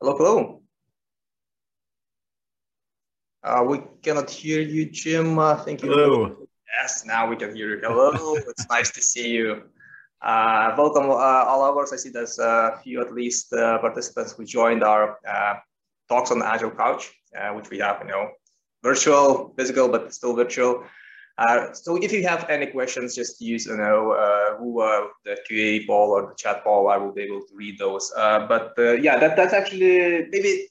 Hello, hello. Uh, we cannot hear you, Jim. Uh, thank you. Hello. Yes, now we can hear you. Hello, it's nice to see you. Uh, welcome, uh, all us. I see there's a few at least uh, participants who joined our uh, talks on the Agile Couch, uh, which we have, you know, virtual, physical, but still virtual. Uh, so if you have any questions, just use, you know, uh, who, uh, the QA poll or the chat poll. I will be able to read those. Uh, but uh, yeah, that, that's actually maybe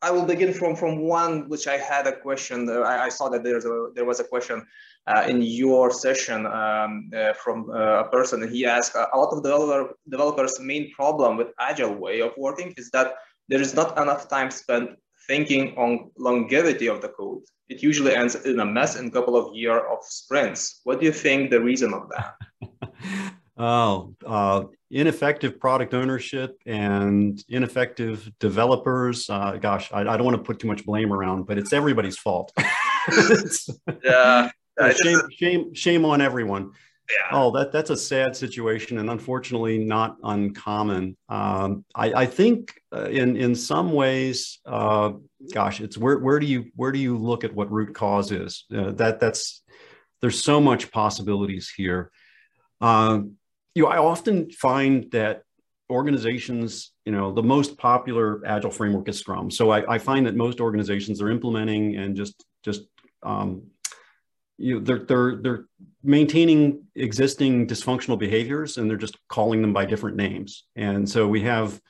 I will begin from from one which I had a question. I, I saw that there's a there was a question uh, in your session um, from a person. He asked a lot of developer, developers' main problem with agile way of working is that there is not enough time spent thinking on longevity of the code. It usually ends in a mess in a couple of years of sprints. What do you think the reason of that? oh, uh, ineffective product ownership and ineffective developers. Uh, gosh, I, I, don't want to put too much blame around, but it's everybody's fault. yeah. shame, shame, shame on everyone. Yeah. Oh, that that's a sad situation, and unfortunately, not uncommon. Um, I, I, think uh, in in some ways, uh, gosh, it's where where do you where do you look at what root cause is? Uh, that that's there's so much possibilities here. Um, you know, I often find that organizations, you know, the most popular agile framework is Scrum. So I, I find that most organizations are implementing and just just um, you know, they're they're they're maintaining existing dysfunctional behaviors and they're just calling them by different names. And so we have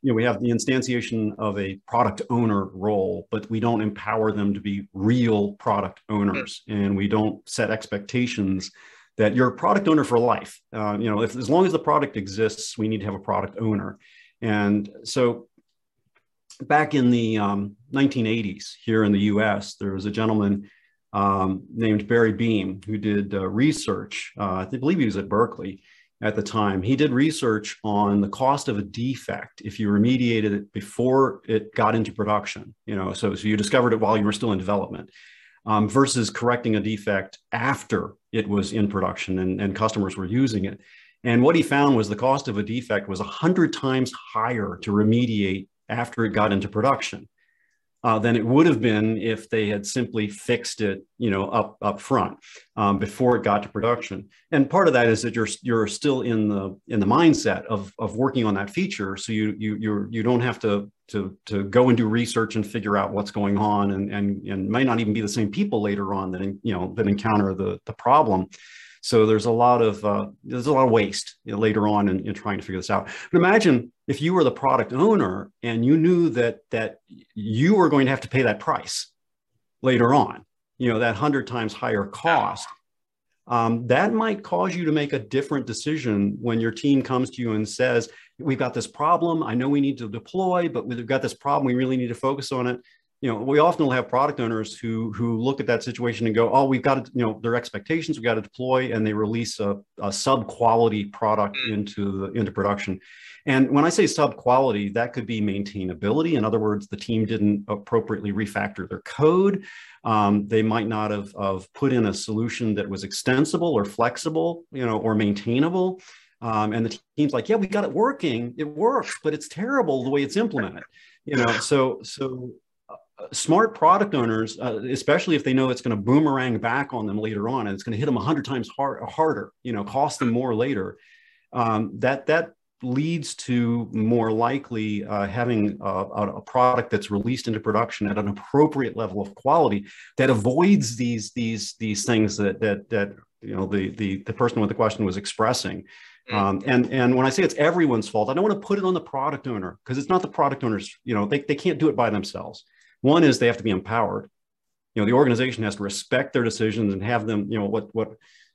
you know we have the instantiation of a product owner role but we don't empower them to be real product owners. And we don't set expectations that you're a product owner for life. Uh, you know if as long as the product exists we need to have a product owner. And so back in the um, 1980s here in the us there was a gentleman um, named Barry Boehm, who did uh, research. Uh, I believe he was at Berkeley at the time. He did research on the cost of a defect if you remediated it before it got into production. You know, so, so you discovered it while you were still in development. Um, versus correcting a defect after it was in production and, and customers were using it. And what he found was the cost of a defect was 100 times higher to remediate after it got into production uh, than it would have been if they had simply fixed it, you know, up up front um, before it got to production. And part of that is that you're you're still in the in the mindset of of working on that feature, so you you you you don't have to to to go and do research and figure out what's going on, and and and might not even be the same people later on that you know that encounter the the problem. So there's a lot of uh, there's a lot of waste you know, later on in, in, trying to figure this out. But imagine if you were the product owner and you knew that that you were going to have to pay that price later on. You know that hundred times higher cost. Um, that might cause you to make a different decision when your team comes to you and says, "We've got this problem. I know we need to deploy, but we've got this problem. We really need to focus on it." You know, we often will have product owners who who look at that situation and go, "Oh, we've got to, you know, their expectations. We got to deploy," and they release a, a sub quality product mm. into the into production. And when I say sub quality, that could be maintainability. In other words, the team didn't appropriately refactor their code. Um, they might not have, have put in a solution that was extensible or flexible, you know, or maintainable. Um, and the team's like, yeah, we got it working. It works, but it's terrible the way it's implemented. You know, so so smart product owners, uh, especially if they know it's going to boomerang back on them later on and it's going to hit them a hundred times hard, harder, you know, cost them more later. Um, that that leads to more likely uh, having a, a, product that's released into production at an appropriate level of quality that avoids these these these things that that that you know the the the person with the question was expressing. Mm. Um, and and when I say it's everyone's fault, I don't want to put it on the product owner because it's not the product owners. You know, they, they can't do it by themselves. One is they have to be empowered. You know, the organization has to respect their decisions and have them, you know, what what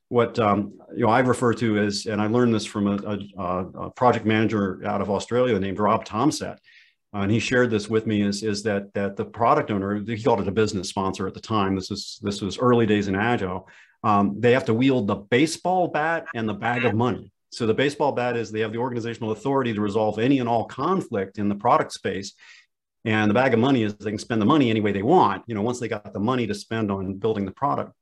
what um, you know I refer to as, and I learned this from a, a, a project manager out of Australia named Rob Thomsett, uh, and he shared this with me. Is is that that the product owner he called it a business sponsor at the time. This is this was early days in Agile. Um, they have to wield the baseball bat and the bag of money. So the baseball bat is they have the organizational authority to resolve any and all conflict in the product space. And the bag of money is they can spend the money any way they want, you know, once they got the money to spend on building the product.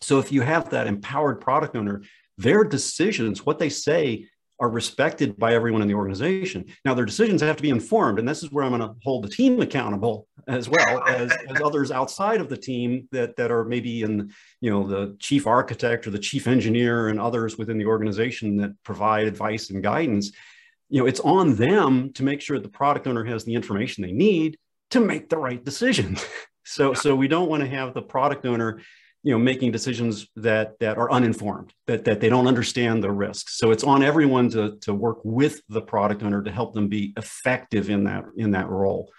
So if you have that empowered product owner, their decisions, what they say are respected by everyone in the organization. Now, their decisions have to be informed, and this is where I'm going to hold the team accountable as well as, as others outside of the team that that are maybe in, you know, the chief architect or the chief engineer and others within the organization that provide advice and guidance. You know, it's on them to make sure the product owner has the information they need to make the right decision. so, so we don't want to have the product owner you know making decisions that that are uninformed that that they don't understand the risks so it's on everyone to to work with the product owner to help them be effective in that in that role.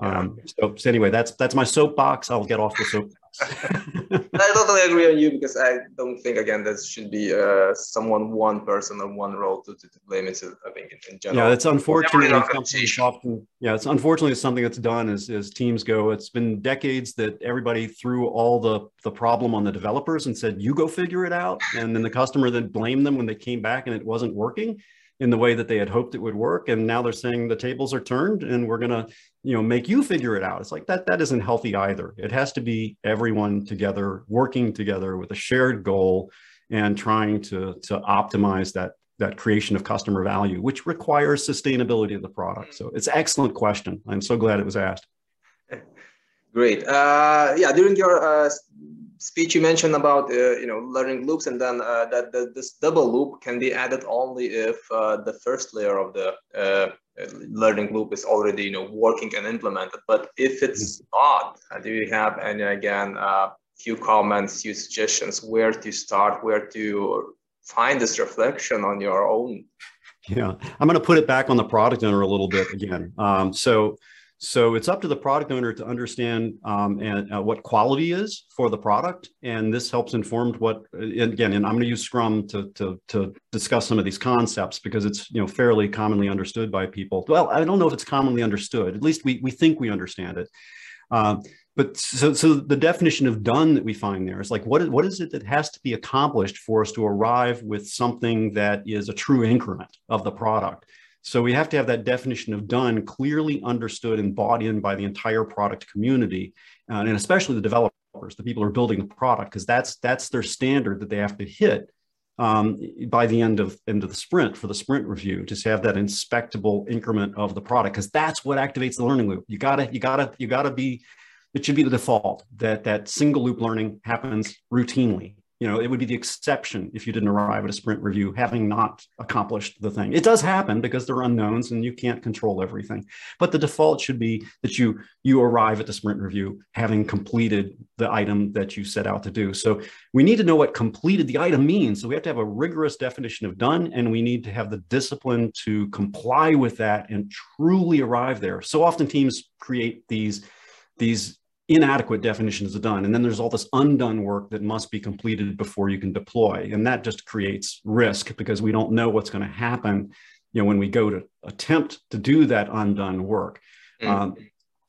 Um, so, so anyway that's that's my soapbox. I'll get off the soapbox I totally agree on you because I don't think again that should be uh, someone one person or one role to, to, to blame. It's I think in, in general. Yeah, it's unfortunately something often. Yeah, it's unfortunately something that's done as as teams go. It's been decades that everybody threw all the the problem on the developers and said you go figure it out, and then the customer then blamed them when they came back and it wasn't working in the way that they had hoped it would work and now they're saying the tables are turned and we're going to you know make you figure it out. It's like that that isn't healthy either. It has to be everyone together working together with a shared goal and trying to to optimize that that creation of customer value which requires sustainability of the product. So it's excellent question. I'm so glad it was asked. Great. Uh, yeah during your uh, speech you mentioned about uh, you know learning loops and then uh, that, that, this double loop can be added only if uh, the first layer of the uh, learning loop is already you know working and implemented. But if it's mm-hmm. not uh, do you have any again uh, few comments few suggestions where to start where to find this reflection on your own? Yeah i'm going to put it back on the product owner a little bit again. Um, so so it's up to the product owner to understand um, and uh, what quality is for the product, and this helps inform what. again, and I'm going to use Scrum to, to to discuss some of these concepts because it's you know fairly commonly understood by people. Well, I don't know if it's commonly understood. At least we we think we understand it. Um, but so so the definition of done that we find there is like what is what is it that has to be accomplished for us to arrive with something that is a true increment of the product so we have to have that definition of done clearly understood and bought in by the entire product community, uh, and especially the developers, the people who are building the product, because that's that's their standard that they have to hit um, by the end of end of the sprint for the sprint review to have that inspectable increment of the product, because that's what activates the learning loop. You gotta you gotta you gotta be it should be the default that that single loop learning happens routinely you know, it would be the exception if you didn't arrive at a sprint review having not accomplished the thing. It does happen because there are unknowns and you can't control everything. But the default should be that you you arrive at the sprint review having completed the item that you set out to do. So we need to know what completed the item means. So we have to have a rigorous definition of done and we need to have the discipline to comply with that and truly arrive there. So often teams create these these inadequate definitions are done. And then there's all this undone work that must be completed before you can deploy. And that just creates risk because we don't know what's going to happen, you know, when we go to attempt to do that undone work. Mm-hmm. Um,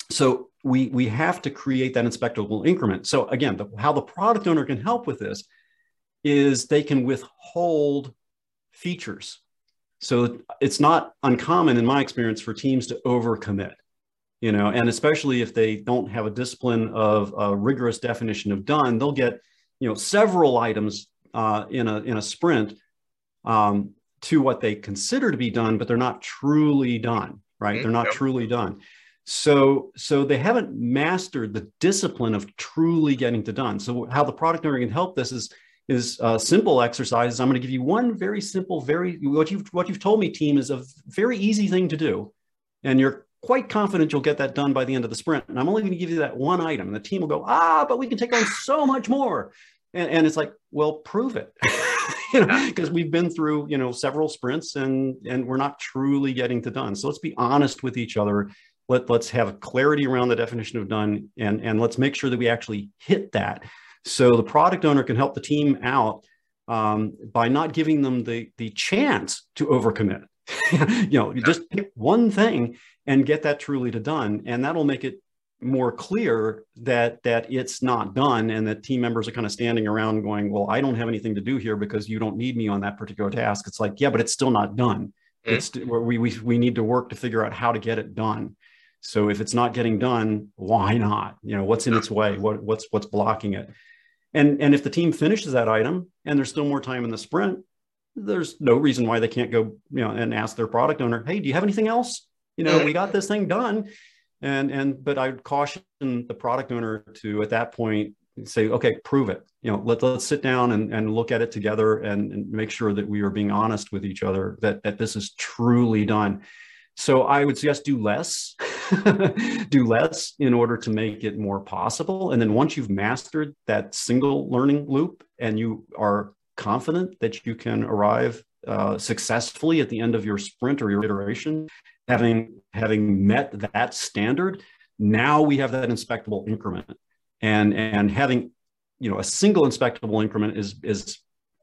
so we, we have to create that inspectable increment. So again, the, how the product owner can help with this is they can withhold features. So it's not uncommon in my experience for teams to overcommit you know, and especially if they don't have a discipline of a rigorous definition of done, they'll get, you know, several items uh, in a in a sprint um, to what they consider to be done, but they're not truly done, right? Mm-hmm. They're not yep. truly done. So so they haven't mastered the discipline of truly getting to done. So how the product owner can help this is is uh, simple exercises. I'm going to give you one very simple, very what you've what you've told me, team, is a very easy thing to do, and you're quite confident you'll get that done by the end of the sprint. And I'm only going to give you that one item. And the team will go, ah, but we can take on so much more. And, and it's like, well, prove it. you know, because we've been through, you know, several sprints and and we're not truly getting to done. So let's be honest with each other. Let, let's have clarity around the definition of done and, and let's make sure that we actually hit that. So the product owner can help the team out um, by not giving them the, the chance to overcommit. you know, you just pick one thing and get that truly to done. And that'll make it more clear that that it's not done and that team members are kind of standing around going, well, I don't have anything to do here because you don't need me on that particular task. It's like, yeah, but it's still not done. Mm-hmm. It's we, we, we need to work to figure out how to get it done. So if it's not getting done, why not? You know, what's in its way? What, what's what's blocking it? And and if the team finishes that item and there's still more time in the sprint, there's no reason why they can't go, you know, and ask their product owner, "Hey, do you have anything else? You know, mm-hmm. we got this thing done." And and but I would caution the product owner to at that point say, "Okay, prove it. You know, let let's sit down and and look at it together and, and make sure that we are being honest with each other that that this is truly done." So I would suggest do less, do less in order to make it more possible. And then once you've mastered that single learning loop and you are confident that you can arrive uh, successfully at the end of your sprint or your iteration, having having met that standard, now we have that inspectable increment, and and having you know a single inspectable increment is is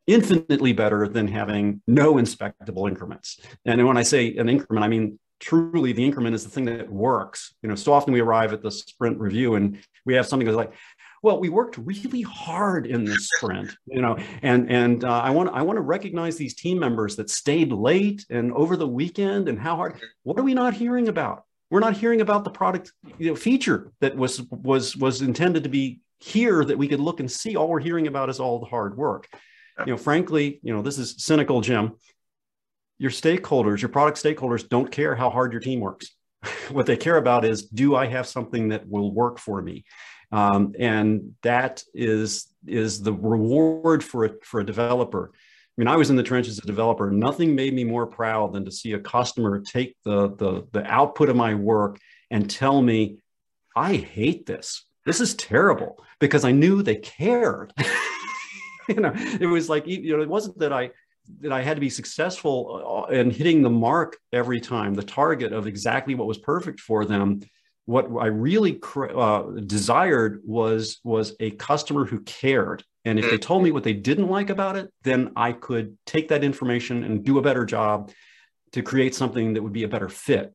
infinitely better than having no inspectable increments. And when I say an increment, I mean truly the increment is the thing that works. You know, so often we arrive at the sprint review and we have something that's like, well, we worked really hard in this sprint, you know, and and uh, I want I want to recognize these team members that stayed late and over the weekend and how hard. What are we not hearing about? We're not hearing about the product you know, feature that was was was intended to be here that we could look and see. All we're hearing about is all the hard work. You know, frankly, you know, this is cynical, Jim. Your stakeholders, your product stakeholders, don't care how hard your team works. what they care about is, do I have something that will work for me? Um, and that is is the reward for a, for a developer. I mean, I was in the trenches as a developer. Nothing made me more proud than to see a customer take the, the, the output of my work and tell me, I hate this. This is terrible because I knew they cared. you know, it was like, you know, it wasn't that I, that I had to be successful uh, in hitting the mark every time, the target of exactly what was perfect for them what I really uh, desired was was a customer who cared. And if they mm. told me what they didn't like about it, then I could take that information and do a better job to create something that would be a better fit.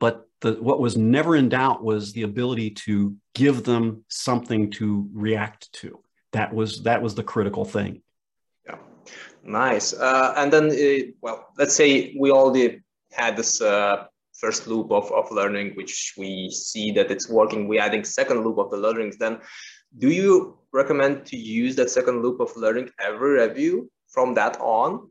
But the, what was never in doubt was the ability to give them something to react to. That was that was the critical thing. Nice. Uh, and then, uh, well, let's say we already had this uh, first loop of, of learning, which we see that it's working, We're adding second loop of the learnings, then do you recommend to use that second loop of learning every review from that on?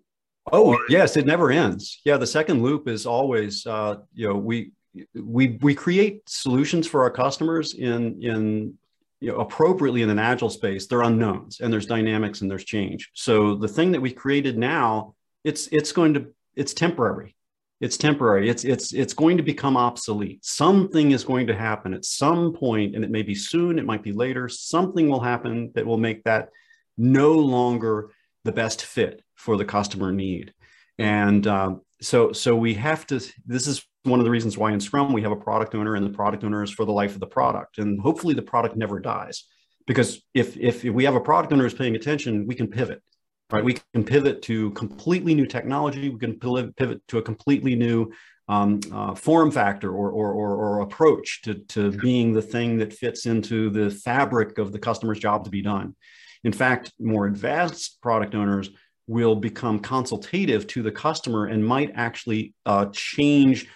Oh, yes, it never ends. Yeah, the second loop is always, uh, you know, we, we, we create solutions for our customers in, in you know, appropriately in an agile space, they're unknowns and there's dynamics and there's change. So the thing that we created now, it's it's going to it's temporary. It's temporary. It's it's it's going to become obsolete. Something is going to happen at some point and it may be soon it might be later. Something will happen that will make that no longer the best fit for the customer need. And um, so so we have to this is one of the reasons why in scrum we have a product owner and the product owner is for the life of the product and hopefully the product never dies because if if, if we have a product owner who's paying attention we can pivot right? We can pivot to completely new technology. We can pivot to a completely new um, uh, form factor or, or, or, or, approach to, to being the thing that fits into the fabric of the customer's job to be done. In fact, more advanced product owners will become consultative to the customer and might actually uh, change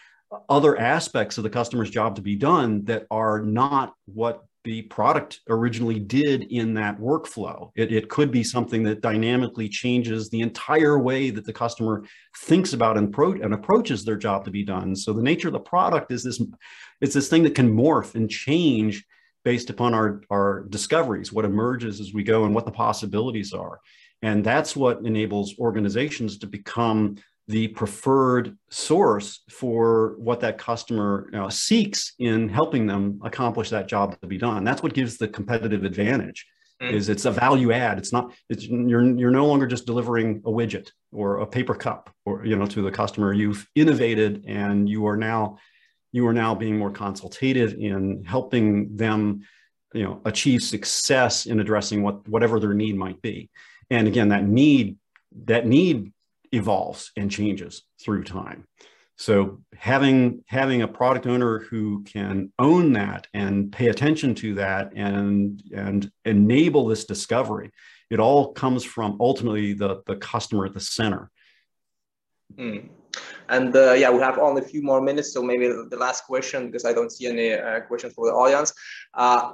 other aspects of the customer's job to be done that are not what the product originally did in that workflow. It, it could be something that dynamically changes the entire way that the customer thinks about and, pro- and approaches their job to be done. So the nature of the product is this, it's this thing that can morph and change based upon our, our discoveries, what emerges as we go and what the possibilities are. And that's what enables organizations to become the preferred source for what that customer you know, seeks in helping them accomplish that job to be done. That's what gives the competitive advantage. Mm. Is it's a value add. It's not. It's you're you're no longer just delivering a widget or a paper cup or you know to the customer. You've innovated and you are now you are now being more consultative in helping them you know achieve success in addressing what whatever their need might be. And again, that need that need evolves and changes through time. So having having a product owner who can own that and pay attention to that and and enable this discovery, it all comes from ultimately the the customer at the center. Mm. And uh, yeah, we have only a few more minutes, so maybe the last question because I don't see any uh, questions for the audience. Uh,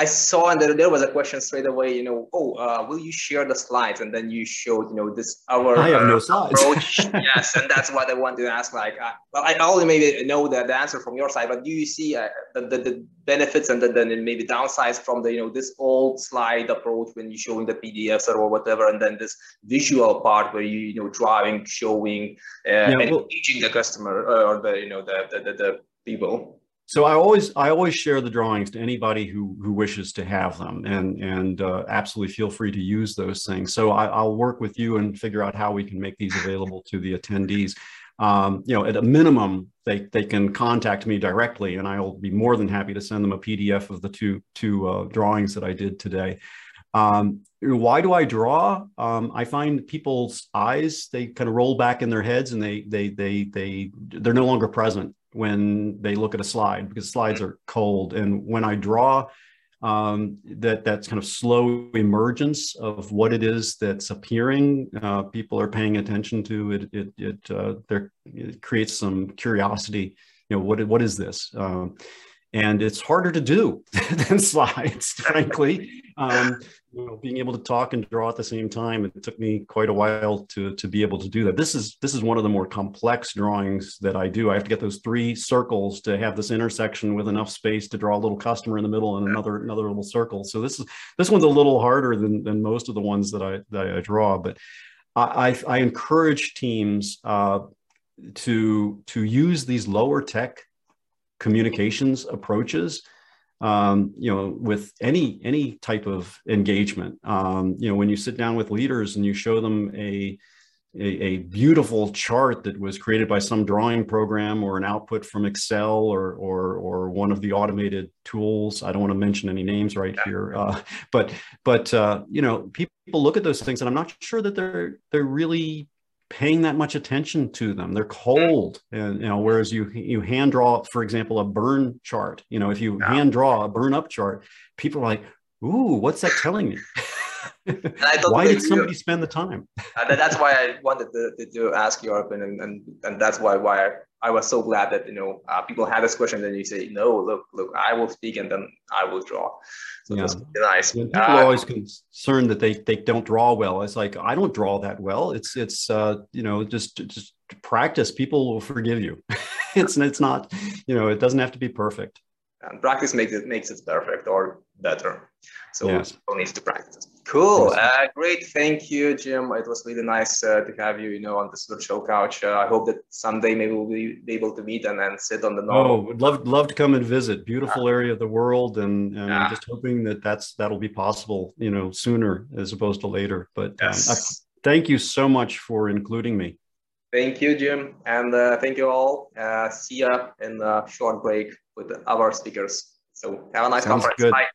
I saw and there, there was a question straight away, you know, oh, uh, will you share the slides? And then you showed, you know, this our I have uh, no slides. approach. yes, and that's what I wanted to ask. Like, uh, well, I only maybe know the, the answer from your side, but do you see uh, the, the, the, benefits and then maybe downsides from the, you know, this old slide approach when you're showing the PDFs or whatever, and then this visual part where you, you know, drawing, showing, uh, yeah, and well, engaging the customer uh, or the, you know, the, the, the, the people so I always I always share the drawings to anybody who who wishes to have them, and and uh, absolutely feel free to use those things. So I, will work with you and figure out how we can make these available to the attendees. Um, you know, at a minimum, they they can contact me directly, and I'll be more than happy to send them a PDF of the two two uh, drawings that I did today. Um, why do I draw? Um, I find people's eyes they kind of roll back in their heads, and they they they they they're no longer present when they look at a slide because slides are cold. And when I draw, um, that that's kind of slow emergence of what it is that's appearing. Uh, people are paying attention to it. It it, uh, there, it creates some curiosity. You know what what is this? Um, and it's harder to do than slides, frankly. Um, you know, being able to talk and draw at the same time, it took me quite a while to to be able to do that. This is this is one of the more complex drawings that I do. I have to get those three circles to have this intersection with enough space to draw a little customer in the middle and another another little circle. So this is this one's a little harder than than most of the ones that I that I draw, but. I, I, I encourage teams uh, to to use these lower tech communications approaches um, you know with any any type of engagement. Um, you know when you sit down with leaders and you show them a, a, a beautiful chart that was created by some drawing program or an output from excel or or or one of the automated tools i don't want to mention any names right here uh, but but uh, you know people look at those things and i'm not sure that they're they're really paying that much attention to them. They're hmm. cold, and you know. Whereas you you hand draw, for example, a burn chart. You know, if you yeah. hand draw a burn up chart, people are like, "Ooh, what's that telling me?" why did somebody spend the time? that's why I wanted to, to, ask your opinion, and, and that's why why I, I was so glad that you know uh, people had this question. Then you say, no, look, look, I will speak, and then I will draw. So yeah. nice. Yeah, people uh, are always concerned that they they don't draw well. It's like I don't draw that well. It's it's uh, you know just just practice. People will forgive you. it's it's not you know it doesn't have to be perfect and practice makes it makes it perfect or better. So yes. people needs to practice. Cool. Uh, great. Thank you, Jim. It was really nice uh, to have you, you know, on this virtual couch. Uh, I hope that someday maybe we'll be able to meet and then sit on the normal. Oh, would love love to come and visit. Beautiful yeah. area of the world, and, and yeah. I'm just hoping that that's that'll be possible, you know, sooner as opposed to later. But yes. um, I, thank you so much for including me. Thank you, Jim, and uh, thank you all. Uh, see you in a short break with our speakers. So have a nice Sounds conference. Good. Bye.